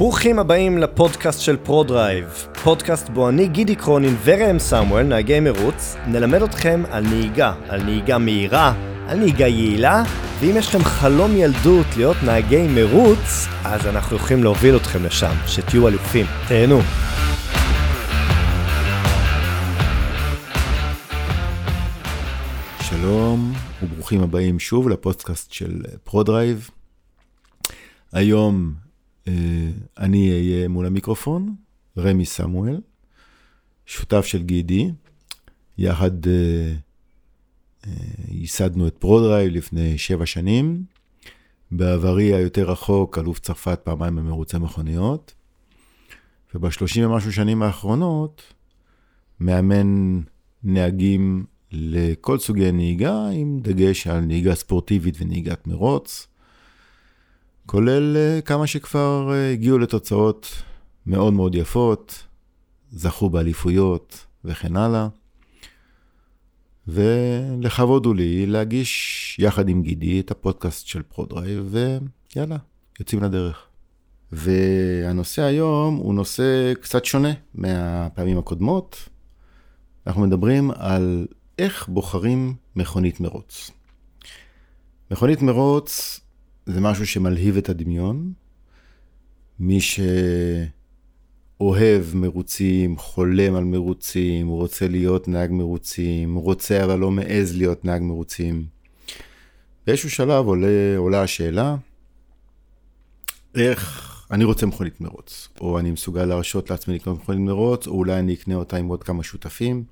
ברוכים הבאים לפודקאסט של פרודרייב, פודקאסט בו אני גידי קרונין ורמי סמואל, נהגי מרוץ, נלמד אתכם על נהיגה, על נהיגה מהירה, על נהיגה יעילה, ואם יש לכם חלום ילדות להיות נהגי מרוץ, אז אנחנו יכולים להוביל אתכם לשם, שתהיו אלופים. תהנו. שלום וברוכים הבאים שוב לפודקאסט של פרודרייב. היום אני אהיה מול המיקרופון, רמי סמואל, שותף של גידי, יחד אה, אה, ייסדנו את פרודרייב לפני שבע שנים. בעברי היותר רחוק, אלוף צרפת פעמיים במרוצי מכוניות. ובשלושים ומשהו שנים האחרונות, מאמן נהגים לכל סוגי נהיגה, עם דגש על נהיגה ספורטיבית ונהיגת מרוץ, כולל אה, כמה שכבר אה, הגיעו לתוצאות מאוד מאוד יפות, זכו באליפויות וכן הלאה. וכבוד הוא לי להגיש יחד עם גידי את הפודקאסט של פרודרייב, ויאללה, יוצאים לדרך. והנושא היום הוא נושא קצת שונה מהפעמים הקודמות. אנחנו מדברים על איך בוחרים מכונית מרוץ. מכונית מרוץ זה משהו שמלהיב את הדמיון. מי שאוהב מרוצים, חולם על מרוצים, רוצה להיות נהג מרוצים, רוצה אבל לא מעז להיות נהג מרוצים. באיזשהו שלב עולה, עולה השאלה, איך אני רוצה מכונית מרוץ, או אני מסוגל להרשות לעצמי לקנות מכונית מרוץ, או אולי אני אקנה אותה עם עוד כמה שותפים.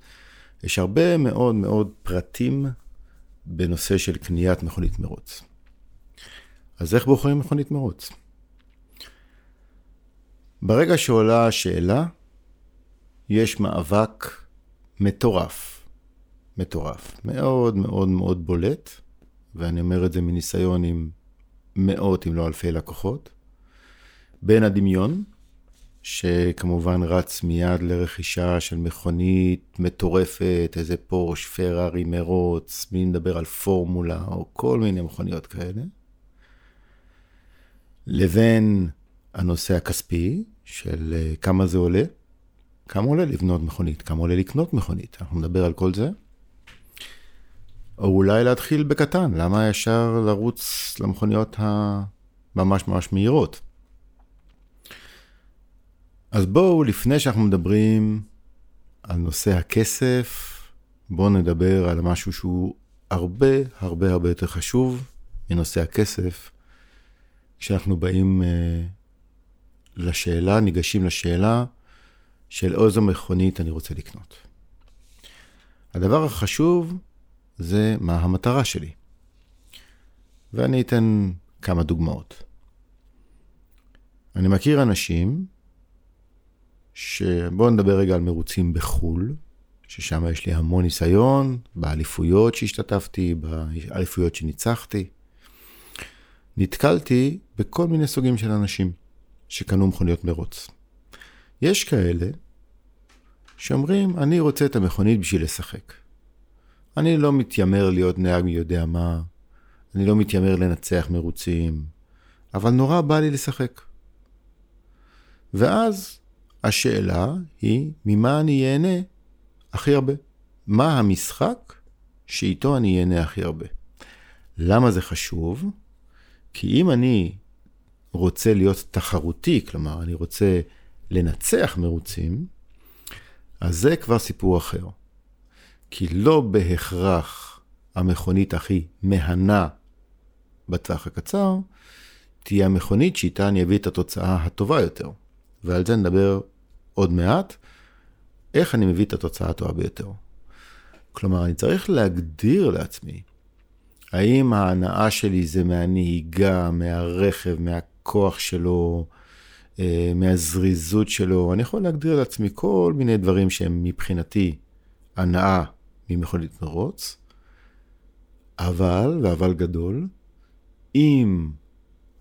יש הרבה מאוד מאוד פרטים בנושא של קניית מכונית מרוץ. אז איך בוחרים מכונית מרוץ? ברגע שעולה השאלה, יש מאבק מטורף. מטורף. מאוד מאוד מאוד בולט, ואני אומר את זה מניסיון עם מאות אם לא אלפי לקוחות, בין הדמיון, שכמובן רץ מיד לרכישה של מכונית מטורפת, איזה פורש, פרארי, מרוץ, מי נדבר על פורמולה, או כל מיני מכוניות כאלה, לבין הנושא הכספי של אה, כמה זה עולה, כמה עולה לבנות מכונית, כמה עולה לקנות מכונית, אנחנו נדבר על כל זה. או אולי להתחיל בקטן, למה ישר לרוץ למכוניות הממש ממש מהירות? אז בואו, לפני שאנחנו מדברים על נושא הכסף, בואו נדבר על משהו שהוא הרבה הרבה הרבה יותר חשוב מנושא הכסף, כשאנחנו באים uh, לשאלה, ניגשים לשאלה של איזו מכונית אני רוצה לקנות. הדבר החשוב זה מה המטרה שלי. ואני אתן כמה דוגמאות. אני מכיר אנשים שבואו נדבר רגע על מרוצים בחו"ל, ששם יש לי המון ניסיון, באליפויות שהשתתפתי, באליפויות שניצחתי. נתקלתי בכל מיני סוגים של אנשים שקנו מכוניות מרוץ. יש כאלה שאומרים, אני רוצה את המכונית בשביל לשחק. אני לא מתיימר להיות נהג מי יודע מה, אני לא מתיימר לנצח מרוצים, אבל נורא בא לי לשחק. ואז השאלה היא, ממה אני ייהנה הכי הרבה? מה המשחק שאיתו אני ייהנה הכי הרבה? למה זה חשוב? כי אם אני רוצה להיות תחרותי, כלומר, אני רוצה לנצח מרוצים, אז זה כבר סיפור אחר. כי לא בהכרח המכונית הכי מהנה בטווח הקצר, תהיה המכונית שאיתה אני אביא את התוצאה הטובה יותר. ועל זה נדבר עוד מעט, איך אני מביא את התוצאה הטובה ביותר. כלומר, אני צריך להגדיר לעצמי האם ההנאה שלי זה מהנהיגה, מהרכב, מהכוח שלו, אה, מהזריזות שלו. אני יכול להגדיר לעצמי כל מיני דברים שהם מבחינתי הנאה ממכונית מרוץ, אבל, ואבל גדול, אם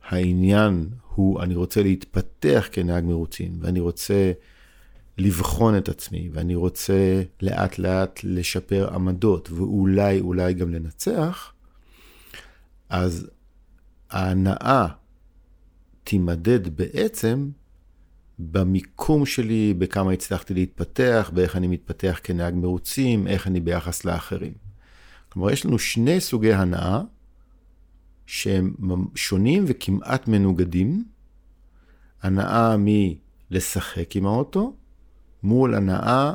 העניין הוא, אני רוצה להתפתח כנהג מרוצים, ואני רוצה לבחון את עצמי, ואני רוצה לאט לאט לשפר עמדות, ואולי, אולי גם לנצח, אז ההנאה תימדד בעצם במיקום שלי, בכמה הצלחתי להתפתח, באיך אני מתפתח כנהג מרוצים, איך אני ביחס לאחרים. כלומר, יש לנו שני סוגי הנאה שהם שונים וכמעט מנוגדים. הנאה מלשחק עם האוטו, מול הנאה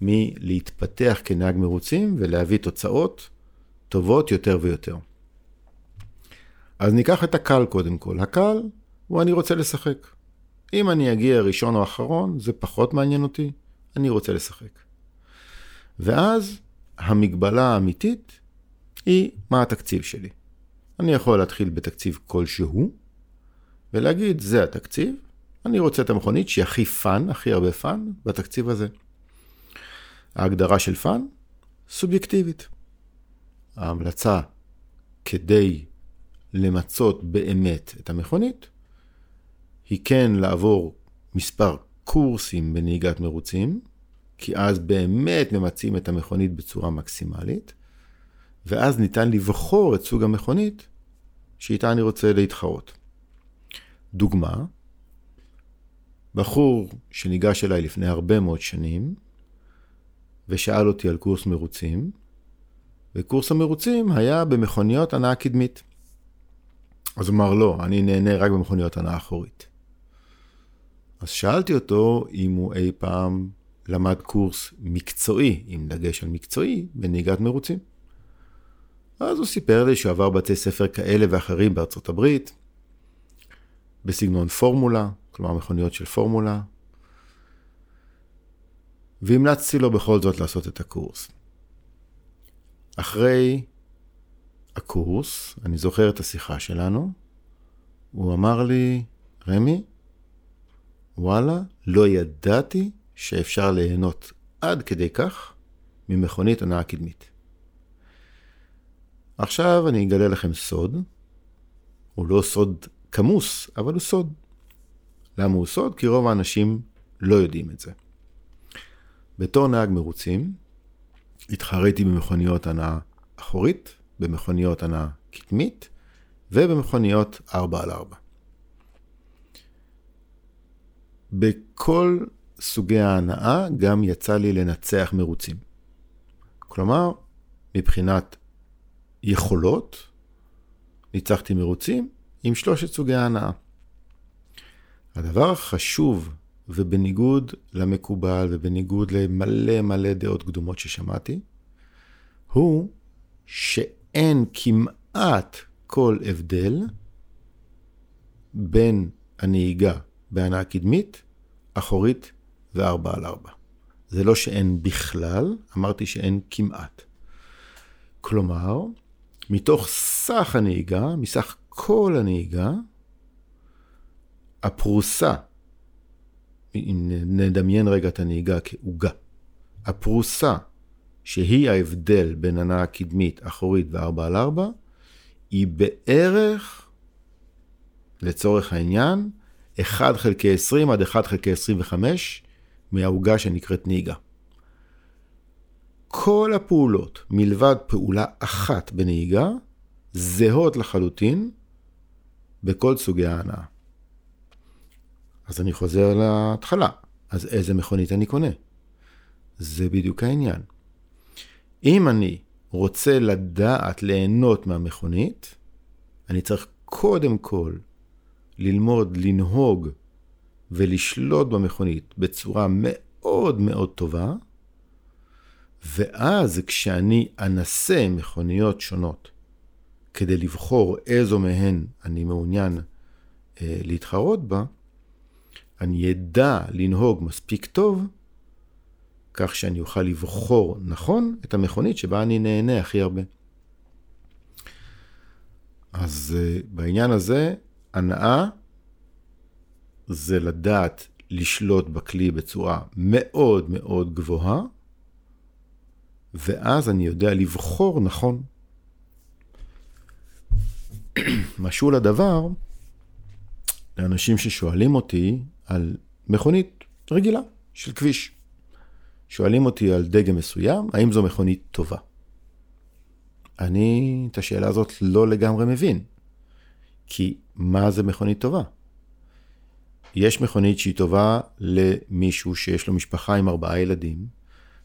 מלהתפתח כנהג מרוצים ולהביא תוצאות טובות יותר ויותר. אז ניקח את הקל קודם כל. הקל הוא אני רוצה לשחק. אם אני אגיע ראשון או אחרון, זה פחות מעניין אותי, אני רוצה לשחק. ואז המגבלה האמיתית היא מה התקציב שלי. אני יכול להתחיל בתקציב כלשהו, ולהגיד, זה התקציב, אני רוצה את המכונית שהיא הכי fun, הכי הרבה fun, בתקציב הזה. ההגדרה של fun, סובייקטיבית. ההמלצה כדי למצות באמת את המכונית, היא כן לעבור מספר קורסים בנהיגת מרוצים, כי אז באמת ממצים את המכונית בצורה מקסימלית, ואז ניתן לבחור את סוג המכונית שאיתה אני רוצה להתחרות. דוגמה, בחור שניגש אליי לפני הרבה מאוד שנים, ושאל אותי על קורס מרוצים, וקורס המרוצים היה במכוניות הנעה קדמית. אז הוא אמר, לא, אני נהנה רק במכוניות הנעה אחורית. אז שאלתי אותו אם הוא אי פעם למד קורס מקצועי, עם דגש על מקצועי, בנהיגת מרוצים. אז הוא סיפר לי שהוא עבר בתי ספר כאלה ואחרים בארצות הברית, בסגנון פורמולה, כלומר מכוניות של פורמולה, והמלצתי לו בכל זאת לעשות את הקורס. אחרי הקורס, אני זוכר את השיחה שלנו, הוא אמר לי, רמי, וואלה, לא ידעתי שאפשר ליהנות עד כדי כך ממכונית הנעה קדמית. עכשיו אני אגלה לכם סוד. הוא לא סוד כמוס, אבל הוא סוד. למה הוא סוד? כי רוב האנשים לא יודעים את זה. בתור נהג מרוצים, התחריתי במכוניות הנעה אחורית, במכוניות הנעה קדמית ובמכוניות 4 על 4. בכל סוגי ההנאה גם יצא לי לנצח מרוצים. כלומר, מבחינת יכולות, ניצחתי מרוצים עם שלושת סוגי ההנאה. הדבר החשוב, ובניגוד למקובל ובניגוד למלא מלא דעות קדומות ששמעתי, הוא שאין כמעט כל הבדל בין הנהיגה בהנאה קדמית, אחורית וארבע על ארבע. זה לא שאין בכלל, אמרתי שאין כמעט. כלומר, מתוך סך הנהיגה, מסך כל הנהיגה, הפרוסה, אם נדמיין רגע את הנהיגה כעוגה, הפרוסה שהיא ההבדל בין הנעה קדמית, אחורית ו-4 על 4, היא בערך, לצורך העניין, 1 חלקי 20 עד 1 חלקי 25 מהעוגה שנקראת נהיגה. כל הפעולות, מלבד פעולה אחת בנהיגה, זהות לחלוטין בכל סוגי ההנאה. אז אני חוזר להתחלה. אז איזה מכונית אני קונה? זה בדיוק העניין. אם אני רוצה לדעת ליהנות מהמכונית, אני צריך קודם כל ללמוד לנהוג ולשלוט במכונית בצורה מאוד מאוד טובה, ואז כשאני אנסה מכוניות שונות כדי לבחור איזו מהן אני מעוניין אה, להתחרות בה, אני אדע לנהוג מספיק טוב, כך שאני אוכל לבחור נכון את המכונית שבה אני נהנה הכי הרבה. אז אה, בעניין הזה, הנאה זה לדעת לשלוט בכלי בצורה מאוד מאוד גבוהה, ואז אני יודע לבחור נכון. משול הדבר לאנשים ששואלים אותי על מכונית רגילה של כביש. שואלים אותי על דגם מסוים, האם זו מכונית טובה? אני את השאלה הזאת לא לגמרי מבין. כי מה זה מכונית טובה? יש מכונית שהיא טובה למישהו שיש לו משפחה עם ארבעה ילדים,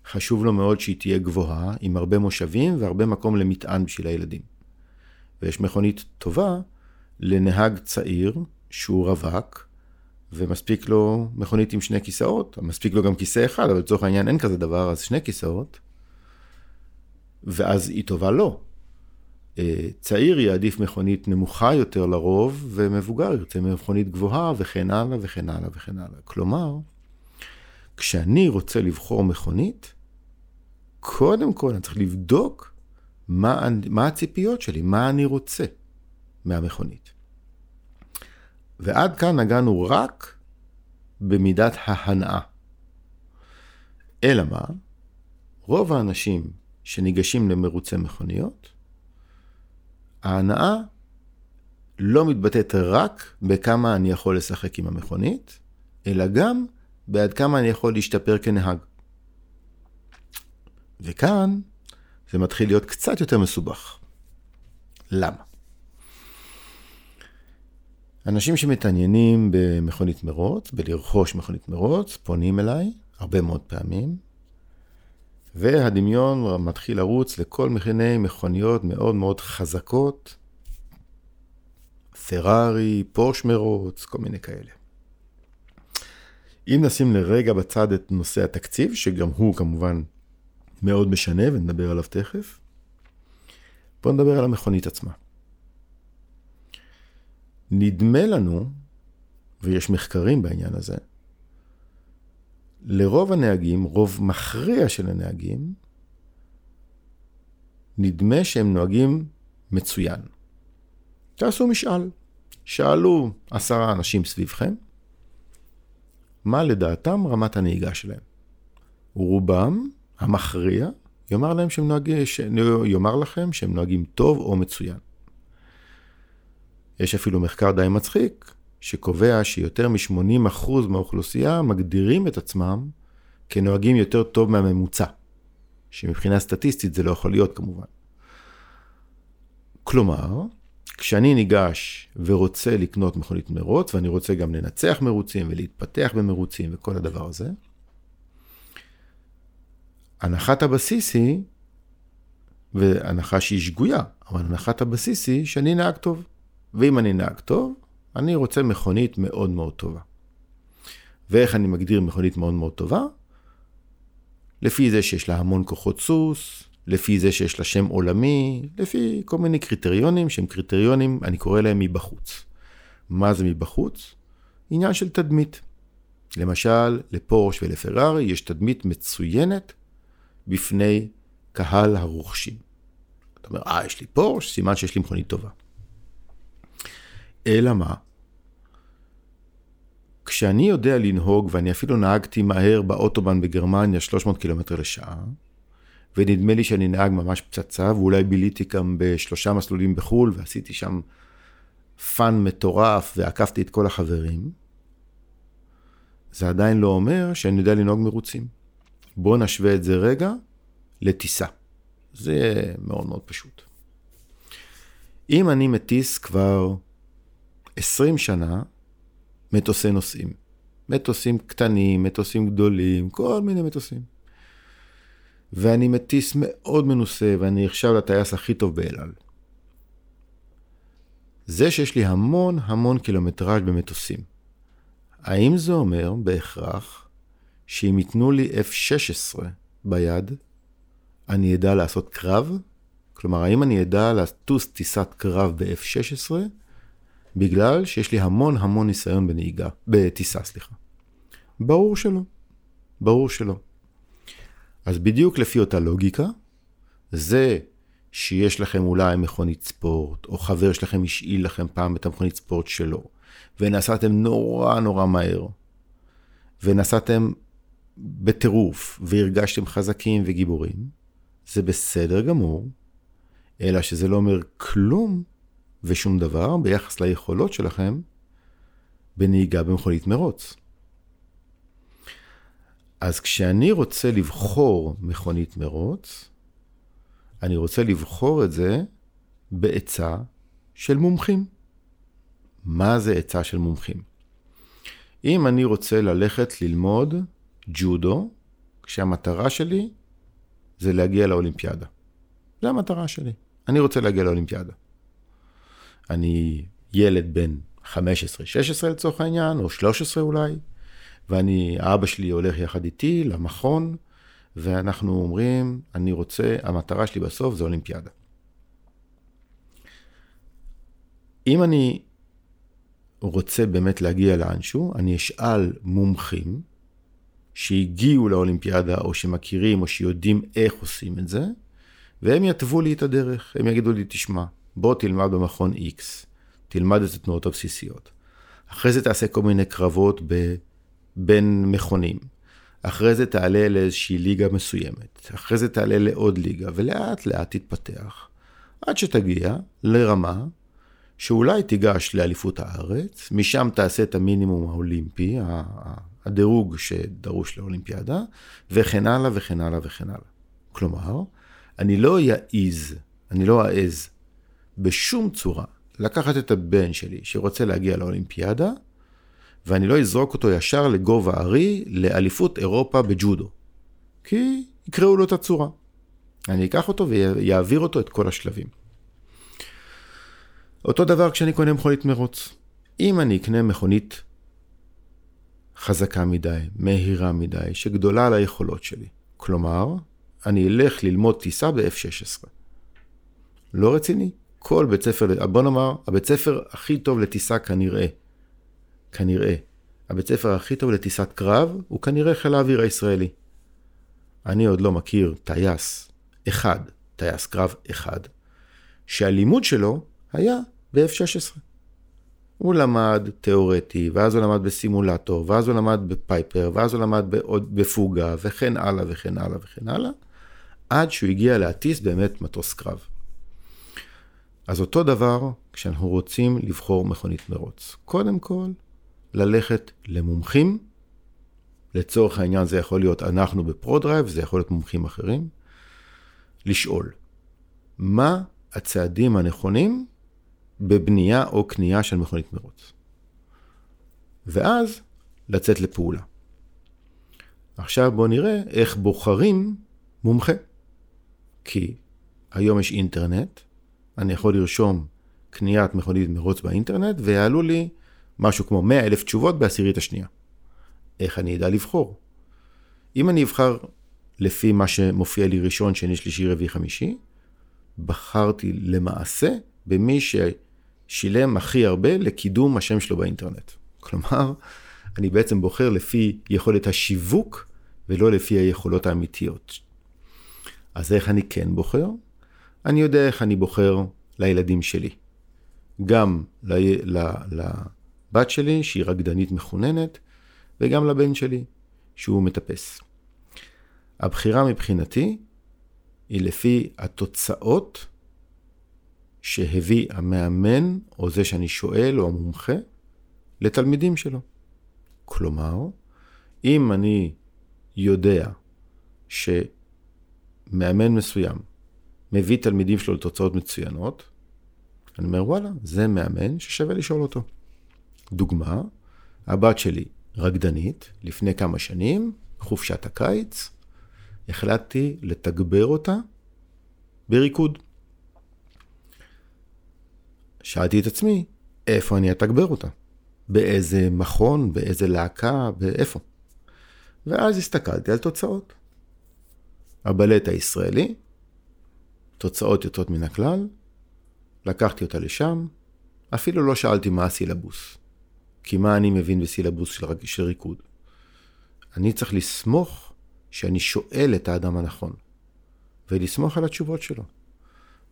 חשוב לו מאוד שהיא תהיה גבוהה, עם הרבה מושבים והרבה מקום למטען בשביל הילדים. ויש מכונית טובה לנהג צעיר שהוא רווק, ומספיק לו מכונית עם שני כיסאות, מספיק לו גם כיסא אחד, אבל לצורך העניין אין כזה דבר, אז שני כיסאות, ואז היא טובה לו. אה, צעיר יעדיף מכונית נמוכה יותר לרוב, ומבוגר ירצה מכונית גבוהה, וכן הלאה וכן הלאה וכן הלאה. כלומר, כשאני רוצה לבחור מכונית, קודם כל אני צריך לבדוק מה, מה הציפיות שלי, מה אני רוצה מהמכונית. ועד כאן נגענו רק במידת ההנאה. אלא מה? רוב האנשים שניגשים למרוצי מכוניות, ההנאה לא מתבטאת רק בכמה אני יכול לשחק עם המכונית, אלא גם בעד כמה אני יכול להשתפר כנהג. וכאן זה מתחיל להיות קצת יותר מסובך. למה? אנשים שמתעניינים במכונית מרוץ, בלרכוש מכונית מרוץ, פונים אליי הרבה מאוד פעמים, והדמיון מתחיל לרוץ לכל מיני מכוניות מאוד מאוד חזקות, פרארי, פורש מרוץ, כל מיני כאלה. אם נשים לרגע בצד את נושא התקציב, שגם הוא כמובן מאוד משנה ונדבר עליו תכף, בואו נדבר על המכונית עצמה. נדמה לנו, ויש מחקרים בעניין הזה, לרוב הנהגים, רוב מכריע של הנהגים, נדמה שהם נוהגים מצוין. תעשו משאל. שאלו עשרה אנשים סביבכם, מה לדעתם רמת הנהיגה שלהם. רובם המכריע יאמר, להם שהם נוהגים, ש... יאמר לכם שהם נוהגים טוב או מצוין. יש אפילו מחקר די מצחיק, שקובע שיותר מ-80% מהאוכלוסייה מגדירים את עצמם כנוהגים יותר טוב מהממוצע, שמבחינה סטטיסטית זה לא יכול להיות כמובן. כלומר, כשאני ניגש ורוצה לקנות מכונית מרוץ, ואני רוצה גם לנצח מרוצים ולהתפתח במרוצים וכל הדבר הזה, הנחת הבסיס היא, והנחה שהיא שגויה, אבל הנחת הבסיס היא שאני נהג טוב. ואם אני נהג טוב, אני רוצה מכונית מאוד מאוד טובה. ואיך אני מגדיר מכונית מאוד מאוד טובה? לפי זה שיש לה המון כוחות סוס, לפי זה שיש לה שם עולמי, לפי כל מיני קריטריונים שהם קריטריונים, אני קורא להם מבחוץ. מה זה מבחוץ? עניין של תדמית. למשל, לפורש ולפרארי יש תדמית מצוינת בפני קהל הרוכשים. אתה אומר, אה, יש לי פורש, סימן שיש לי מכונית טובה. אלא מה? כשאני יודע לנהוג, ואני אפילו נהגתי מהר באוטובן בגרמניה 300 קילומטר לשעה, ונדמה לי שאני נהג ממש פצצה, ואולי ביליתי גם בשלושה מסלולים בחו"ל, ועשיתי שם fun מטורף, ועקפתי את כל החברים, זה עדיין לא אומר שאני יודע לנהוג מרוצים. בואו נשווה את זה רגע לטיסה. זה מאוד מאוד פשוט. אם אני מטיס כבר 20 שנה מטוסי נוסעים. מטוסים קטנים, מטוסים גדולים, כל מיני מטוסים. ואני מטיס מאוד מנוסה, ואני נחשב לטייס הכי טוב באל על. זה שיש לי המון המון קילומטראז' במטוסים. האם זה אומר בהכרח שאם ייתנו לי F-16 ביד, אני אדע לעשות קרב? כלומר, האם אני אדע לטוס טיסת קרב ב-F-16 בגלל שיש לי המון המון ניסיון בנהיגה, בטיסה, סליחה. ברור שלא. ברור שלא. אז בדיוק לפי אותה לוגיקה, זה שיש לכם אולי מכונית ספורט, או חבר שלכם השאיל לכם פעם את המכונית ספורט שלו, ונסעתם נורא נורא מהר, ונסעתם בטירוף, והרגשתם חזקים וגיבורים, זה בסדר גמור, אלא שזה לא אומר כלום ושום דבר ביחס ליכולות שלכם בנהיגה במכונית מרוץ. אז כשאני רוצה לבחור מכונית מרוץ, אני רוצה לבחור את זה בעצה של מומחים. מה זה עצה של מומחים? אם אני רוצה ללכת ללמוד ג'ודו, כשהמטרה שלי זה להגיע לאולימפיאדה. זו המטרה שלי. אני רוצה להגיע לאולימפיאדה. אני ילד בן 15-16 לצורך העניין, או 13 אולי, ואני, אבא שלי הולך יחד איתי למכון, ואנחנו אומרים, אני רוצה, המטרה שלי בסוף זה אולימפיאדה. אם אני רוצה באמת להגיע לאנשהו, אני אשאל מומחים שהגיעו לאולימפיאדה, או שמכירים, או שיודעים איך עושים את זה, והם יתוו לי את הדרך. הם יגידו לי, תשמע, בוא תלמד במכון X, תלמד את התנועות הבסיסיות. אחרי זה תעשה כל מיני קרבות ב... בין מכונים. אחרי זה תעלה לאיזושהי ליגה מסוימת. אחרי זה תעלה לעוד ליגה, ולאט לאט תתפתח. עד שתגיע לרמה שאולי תיגש לאליפות הארץ, משם תעשה את המינימום האולימפי, הדירוג שדרוש לאולימפיאדה, וכן הלאה וכן הלאה וכן הלאה. כלומר, אני לא אעז, אני לא אעז בשום צורה לקחת את הבן שלי שרוצה להגיע לאולימפיאדה, ואני לא אזרוק אותו ישר לגובה הארי לאליפות אירופה בג'ודו. כי יקראו לו את הצורה. אני אקח אותו ויעביר אותו את כל השלבים. אותו דבר כשאני קונה מכונית מרוץ. אם אני אקנה מכונית חזקה מדי, מהירה מדי, שגדולה על היכולות שלי, כלומר, אני אלך ללמוד טיסה ב-F-16. לא רציני. כל בית ספר, בוא נאמר, הבית ספר הכי טוב לטיסה כנראה, כנראה, הבית ספר הכי טוב לטיסת קרב הוא כנראה חיל האוויר הישראלי. אני עוד לא מכיר טייס אחד, טייס קרב אחד, שהלימוד שלו היה ב-F-16. הוא למד תיאורטי, ואז הוא למד בסימולטור, ואז הוא למד בפייפר, ואז הוא למד בעוד, בפוגה, וכן הלאה וכן הלאה וכן הלאה, עד שהוא הגיע להטיס באמת מטוס קרב. אז אותו דבר כשאנחנו רוצים לבחור מכונית מרוץ. קודם כל, ללכת למומחים, לצורך העניין זה יכול להיות אנחנו בפרודרייב, זה יכול להיות מומחים אחרים, לשאול, מה הצעדים הנכונים בבנייה או קנייה של מכונית מרוץ. ואז לצאת לפעולה. עכשיו בואו נראה איך בוחרים מומחה. כי היום יש אינטרנט, אני יכול לרשום קניית מכונית מרוץ באינטרנט, ויעלו לי משהו כמו 100 אלף תשובות בעשירית השנייה. איך אני אדע לבחור? אם אני אבחר לפי מה שמופיע לי ראשון, שני, שלישי, רביעי, חמישי, בחרתי למעשה במי ששילם הכי הרבה לקידום השם שלו באינטרנט. כלומר, אני בעצם בוחר לפי יכולת השיווק ולא לפי היכולות האמיתיות. אז איך אני כן בוחר? אני יודע איך אני בוחר לילדים שלי. גם לבת שלי, שהיא רקדנית מחוננת, וגם לבן שלי, שהוא מטפס. הבחירה מבחינתי היא לפי התוצאות שהביא המאמן, או זה שאני שואל, או המומחה, לתלמידים שלו. כלומר, אם אני יודע שמאמן מסוים מביא תלמידים שלו לתוצאות מצוינות, אני אומר, וואלה, זה מאמן ששווה לשאול אותו. דוגמה, הבת שלי רקדנית, לפני כמה שנים, חופשת הקיץ, החלטתי לתגבר אותה בריקוד. שאלתי את עצמי, איפה אני אתגבר אותה? באיזה מכון, באיזה להקה, באיפה? ואז הסתכלתי על תוצאות. הבלט הישראלי, תוצאות יוצאות מן הכלל, לקחתי אותה לשם, אפילו לא שאלתי מה הסילבוס. כי מה אני מבין בסילבוס של, של ריקוד? אני צריך לסמוך שאני שואל את האדם הנכון, ולסמוך על התשובות שלו.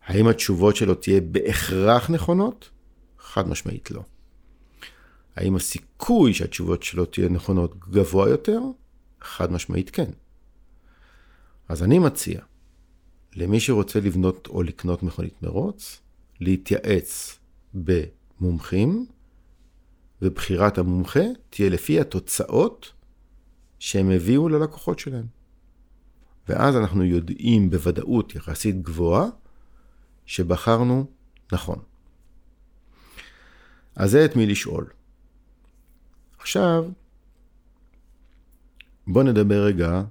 האם התשובות שלו תהיה בהכרח נכונות? חד משמעית לא. האם הסיכוי שהתשובות שלו תהיה נכונות גבוה יותר? חד משמעית כן. אז אני מציע למי שרוצה לבנות או לקנות מכונית מרוץ, להתייעץ במומחים, ובחירת המומחה תהיה לפי התוצאות שהם הביאו ללקוחות שלהם. ואז אנחנו יודעים בוודאות יחסית גבוהה שבחרנו נכון. אז זה את מי לשאול. עכשיו, בואו נדבר רגע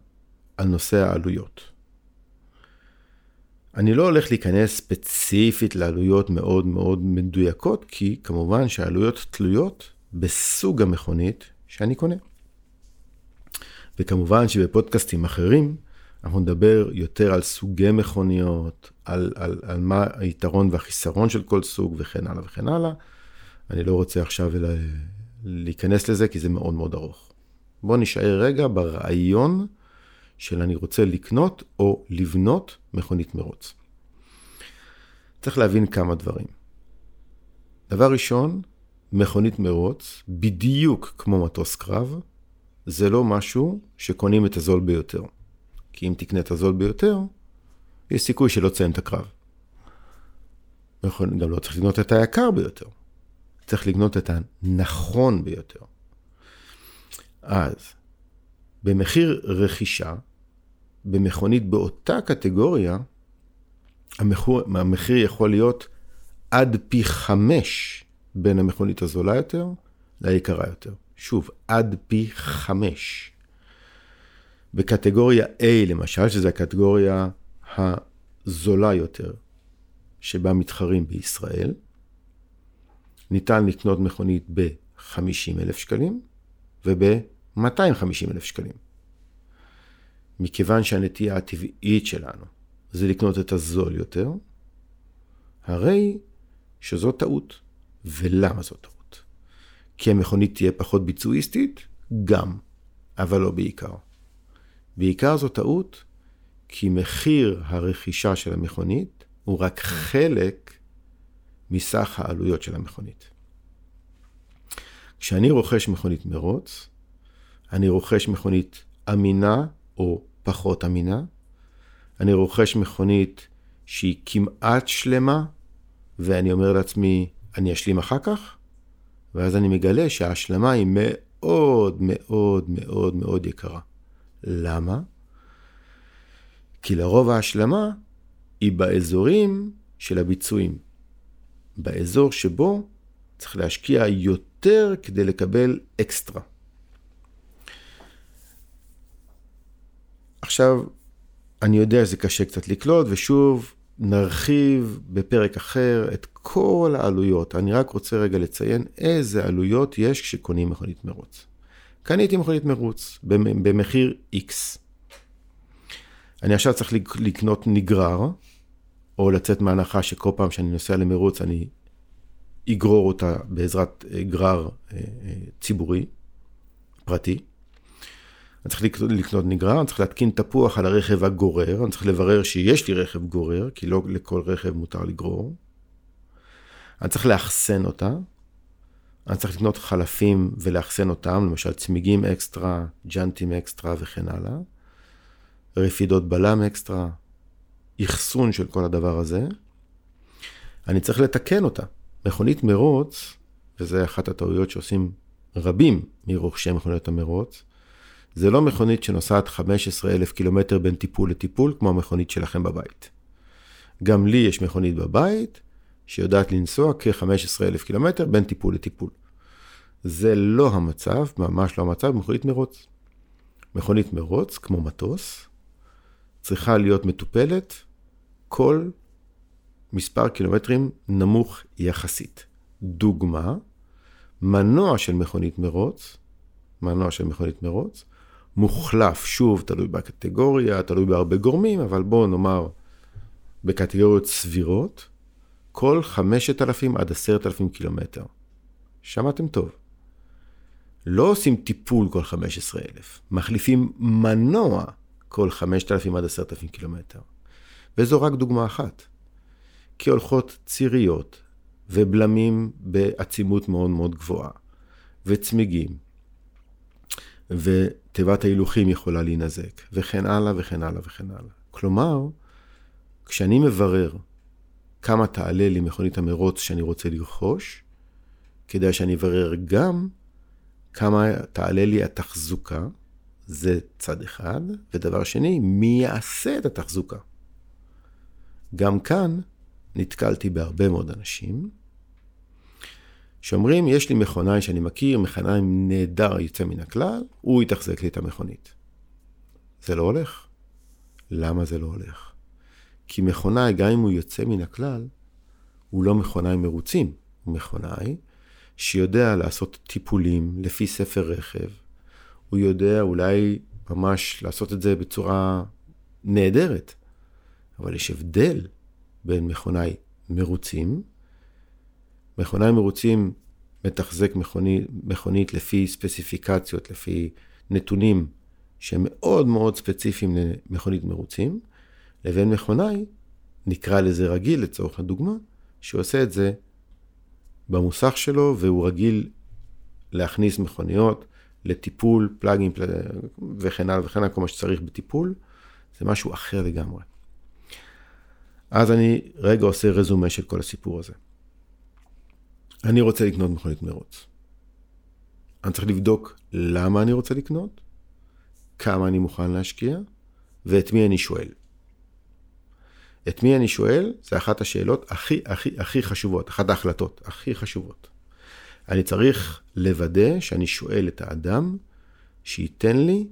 על נושא העלויות. אני לא הולך להיכנס ספציפית לעלויות מאוד מאוד מדויקות, כי כמובן שהעלויות תלויות בסוג המכונית שאני קונה. וכמובן שבפודקאסטים אחרים, אנחנו נדבר יותר על סוגי מכוניות, על, על, על מה היתרון והחיסרון של כל סוג וכן הלאה וכן הלאה. אני לא רוצה עכשיו אלא להיכנס לזה כי זה מאוד מאוד ארוך. בואו נשאר רגע ברעיון של אני רוצה לקנות או לבנות מכונית מרוץ. צריך להבין כמה דברים. דבר ראשון, מכונית מרוץ, בדיוק כמו מטוס קרב, זה לא משהו שקונים את הזול ביותר. כי אם תקנה את הזול ביותר, יש סיכוי שלא תסיים את הקרב. גם לא צריך לקנות את היקר ביותר. צריך לקנות את הנכון ביותר. אז, במחיר רכישה, במכונית באותה קטגוריה, המחיר, המחיר יכול להיות עד פי חמש בין המכונית הזולה יותר ליקרה יותר. שוב, עד פי חמש. בקטגוריה A למשל, שזו הקטגוריה הזולה יותר, שבה מתחרים בישראל, ניתן לקנות מכונית ב-50 אלף שקלים וב-250 אלף שקלים. מכיוון שהנטייה הטבעית שלנו זה לקנות את הזול יותר, הרי שזו טעות. ולמה זו טעות? כי המכונית תהיה פחות ביצועיסטית? גם, אבל לא בעיקר. בעיקר זו טעות כי מחיר הרכישה של המכונית הוא רק חלק מסך העלויות של המכונית. כשאני רוכש מכונית מרוץ, אני רוכש מכונית אמינה או פחות אמינה, אני רוכש מכונית שהיא כמעט שלמה, ואני אומר לעצמי, אני אשלים אחר כך, ואז אני מגלה שההשלמה היא מאוד מאוד מאוד מאוד יקרה. למה? כי לרוב ההשלמה היא באזורים של הביצועים. באזור שבו צריך להשקיע יותר כדי לקבל אקסטרה. עכשיו, אני יודע שזה קשה קצת לקלוט, ושוב, נרחיב בפרק אחר את כל העלויות. אני רק רוצה רגע לציין איזה עלויות יש כשקונים מכונית מרוץ. קניתי מכונית מרוץ במחיר X. אני עכשיו צריך לקנות נגרר, או לצאת מהנחה שכל פעם שאני נוסע למרוץ אני אגרור אותה בעזרת אה, גרר אה, אה, ציבורי, פרטי. אני צריך לקנות, לקנות נגרר, אני צריך להתקין תפוח על הרכב הגורר, אני צריך לברר שיש לי רכב גורר, כי לא לכל רכב מותר לגרור. אני צריך לאחסן אותה, אני צריך לקנות חלפים ולאחסן אותם, למשל צמיגים אקסטרה, ג'אנטים אקסטרה וכן הלאה. רפידות בלם אקסטרה, אחסון של כל הדבר הזה. אני צריך לתקן אותה. מכונית מרוץ, וזה אחת הטעויות שעושים רבים מרוכשי מכוניות המרוץ, זה לא מכונית שנוסעת 15,000 קילומטר בין טיפול לטיפול, כמו המכונית שלכם בבית. גם לי יש מכונית בבית, שיודעת לנסוע כ-15,000 קילומטר בין טיפול לטיפול. זה לא המצב, ממש לא המצב במכונית מרוץ. מכונית מרוץ, כמו מטוס, צריכה להיות מטופלת כל מספר קילומטרים נמוך יחסית. דוגמה, מנוע של מכונית מרוץ, מנוע של מכונית מרוץ, מוחלף, שוב, תלוי בקטגוריה, תלוי בהרבה גורמים, אבל בואו נאמר בקטגוריות סבירות, כל 5,000 עד 10,000 קילומטר. שמעתם טוב. לא עושים טיפול כל 15,000, מחליפים מנוע כל 5,000 עד 10,000 קילומטר. וזו רק דוגמה אחת. כי הולכות ציריות ובלמים בעצימות מאוד מאוד גבוהה, וצמיגים, ותיבת ההילוכים יכולה להינזק, וכן הלאה וכן הלאה וכן הלאה. כלומר, כשאני מברר כמה תעלה לי מכונית המרוץ שאני רוצה לרכוש, כדאי שאני אברר גם כמה תעלה לי התחזוקה, זה צד אחד, ודבר שני, מי יעשה את התחזוקה. גם כאן נתקלתי בהרבה מאוד אנשים שאומרים, יש לי מכונאי שאני מכיר, מכונאי נהדר יוצא מן הכלל, הוא יתחזק לי את המכונית. זה לא הולך. למה זה לא הולך? כי מכונאי, גם אם הוא יוצא מן הכלל, הוא לא מכונאי מרוצים, הוא מכונאי שיודע לעשות טיפולים לפי ספר רכב. הוא יודע אולי ממש לעשות את זה בצורה נהדרת, אבל יש הבדל בין מכונאי מרוצים, מכונאי מרוצים מתחזק מכונית, מכונית לפי ספציפיקציות, לפי נתונים שהם מאוד מאוד ספציפיים למכונית מרוצים, לבין מכונאי, נקרא לזה רגיל לצורך הדוגמה, שעושה את זה במוסך שלו והוא רגיל להכניס מכוניות לטיפול, פלאגים פלאג... וכן הלאה וכן הלאה, כל מה שצריך בטיפול, זה משהו אחר לגמרי. אז אני רגע עושה רזומה של כל הסיפור הזה. אני רוצה לקנות מכונית מרוץ. אני צריך לבדוק למה אני רוצה לקנות, כמה אני מוכן להשקיע, ואת מי אני שואל. את מי אני שואל, זה אחת השאלות הכי הכי הכי חשובות, אחת ההחלטות הכי חשובות. אני צריך לוודא שאני שואל את האדם שייתן לי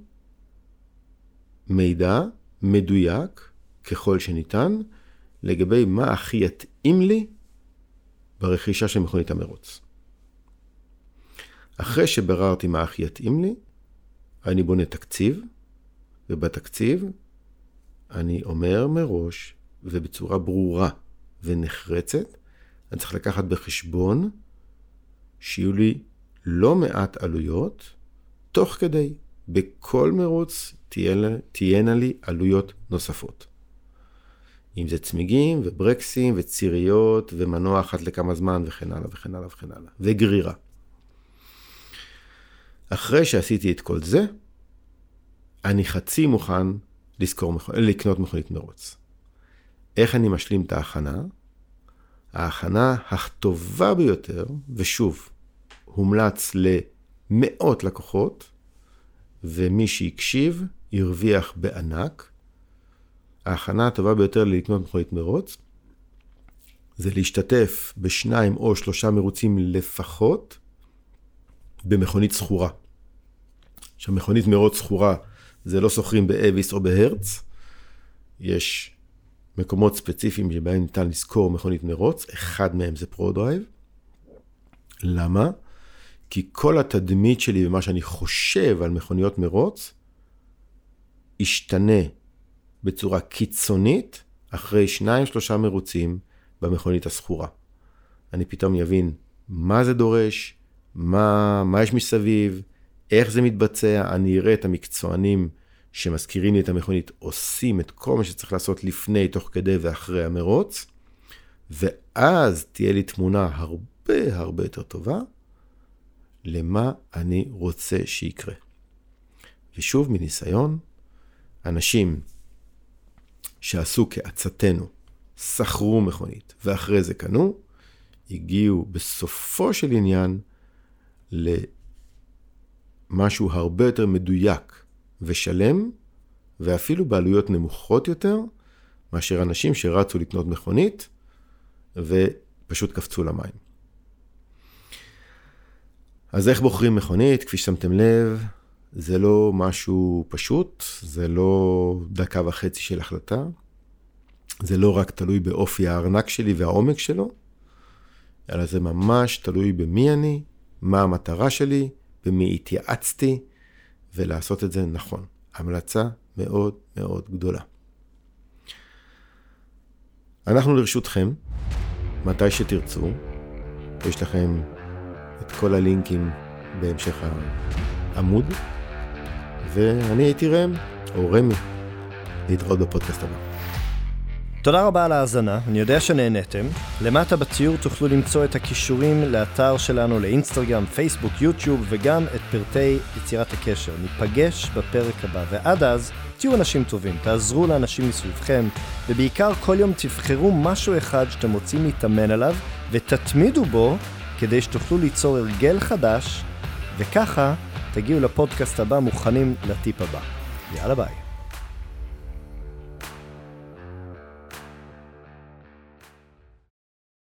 מידע מדויק ככל שניתן לגבי מה הכי יתאים לי ברכישה של מכונית המרוץ. אחרי שבררתי מה הכי יתאים לי, אני בונה תקציב, ובתקציב אני אומר מראש ובצורה ברורה ונחרצת, אני צריך לקחת בחשבון שיהיו לי לא מעט עלויות, תוך כדי, בכל מרוץ תהיינה, תהיינה לי עלויות נוספות. אם זה צמיגים וברקסים וציריות ומנוע אחת לכמה זמן וכן הלאה וכן הלאה וכן הלאה, וגרירה. אחרי שעשיתי את כל זה, אני חצי מוכן לזכור, לקנות מכונית מרוץ. איך אני משלים את ההכנה? ההכנה הטובה ביותר, ושוב, הומלץ למאות לקוחות, ומי שהקשיב הרוויח בענק. ההכנה הטובה ביותר לקנות מכונית מרוץ זה להשתתף בשניים או שלושה מרוצים לפחות במכונית שכורה. עכשיו, מכונית מרוץ שכורה זה לא שוכרים באביס או בהרץ, יש מקומות ספציפיים שבהם ניתן לשכור מכונית מרוץ, אחד מהם זה פרו-דרייב. למה? כי כל התדמית שלי ומה שאני חושב על מכוניות מרוץ, ישתנה בצורה קיצונית אחרי שניים שלושה מרוצים במכונית הסחורה. אני פתאום אבין מה זה דורש, מה, מה יש מסביב, איך זה מתבצע, אני אראה את המקצוענים שמזכירים לי את המכונית עושים את כל מה שצריך לעשות לפני, תוך כדי ואחרי המרוץ, ואז תהיה לי תמונה הרבה הרבה יותר טובה למה אני רוצה שיקרה. ושוב, מניסיון, אנשים שעשו כעצתנו, שכרו מכונית ואחרי זה קנו, הגיעו בסופו של עניין למשהו הרבה יותר מדויק ושלם, ואפילו בעלויות נמוכות יותר, מאשר אנשים שרצו לקנות מכונית ופשוט קפצו למים. אז איך בוחרים מכונית? כפי ששמתם לב, זה לא משהו פשוט, זה לא דקה וחצי של החלטה, זה לא רק תלוי באופי הארנק שלי והעומק שלו, אלא זה ממש תלוי במי אני, מה המטרה שלי, במי התייעצתי, ולעשות את זה נכון. המלצה מאוד מאוד גדולה. אנחנו לרשותכם, מתי שתרצו. יש לכם את כל הלינקים בהמשך העמוד, ואני הייתי ראם, או רמי, להתראות בפודקאסט הבא. תודה רבה על ההאזנה, אני יודע שנהניתם. למטה בציור תוכלו למצוא את הכישורים לאתר שלנו, לאינסטגרם, פייסבוק, יוטיוב, וגם את פרטי יצירת הקשר. ניפגש בפרק הבא, ועד אז, תהיו אנשים טובים, תעזרו לאנשים מסביבכם, ובעיקר כל יום תבחרו משהו אחד שאתם רוצים להתאמן עליו, ותתמידו בו כדי שתוכלו ליצור הרגל חדש, וככה תגיעו לפודקאסט הבא מוכנים לטיפ הבא. יאללה ביי.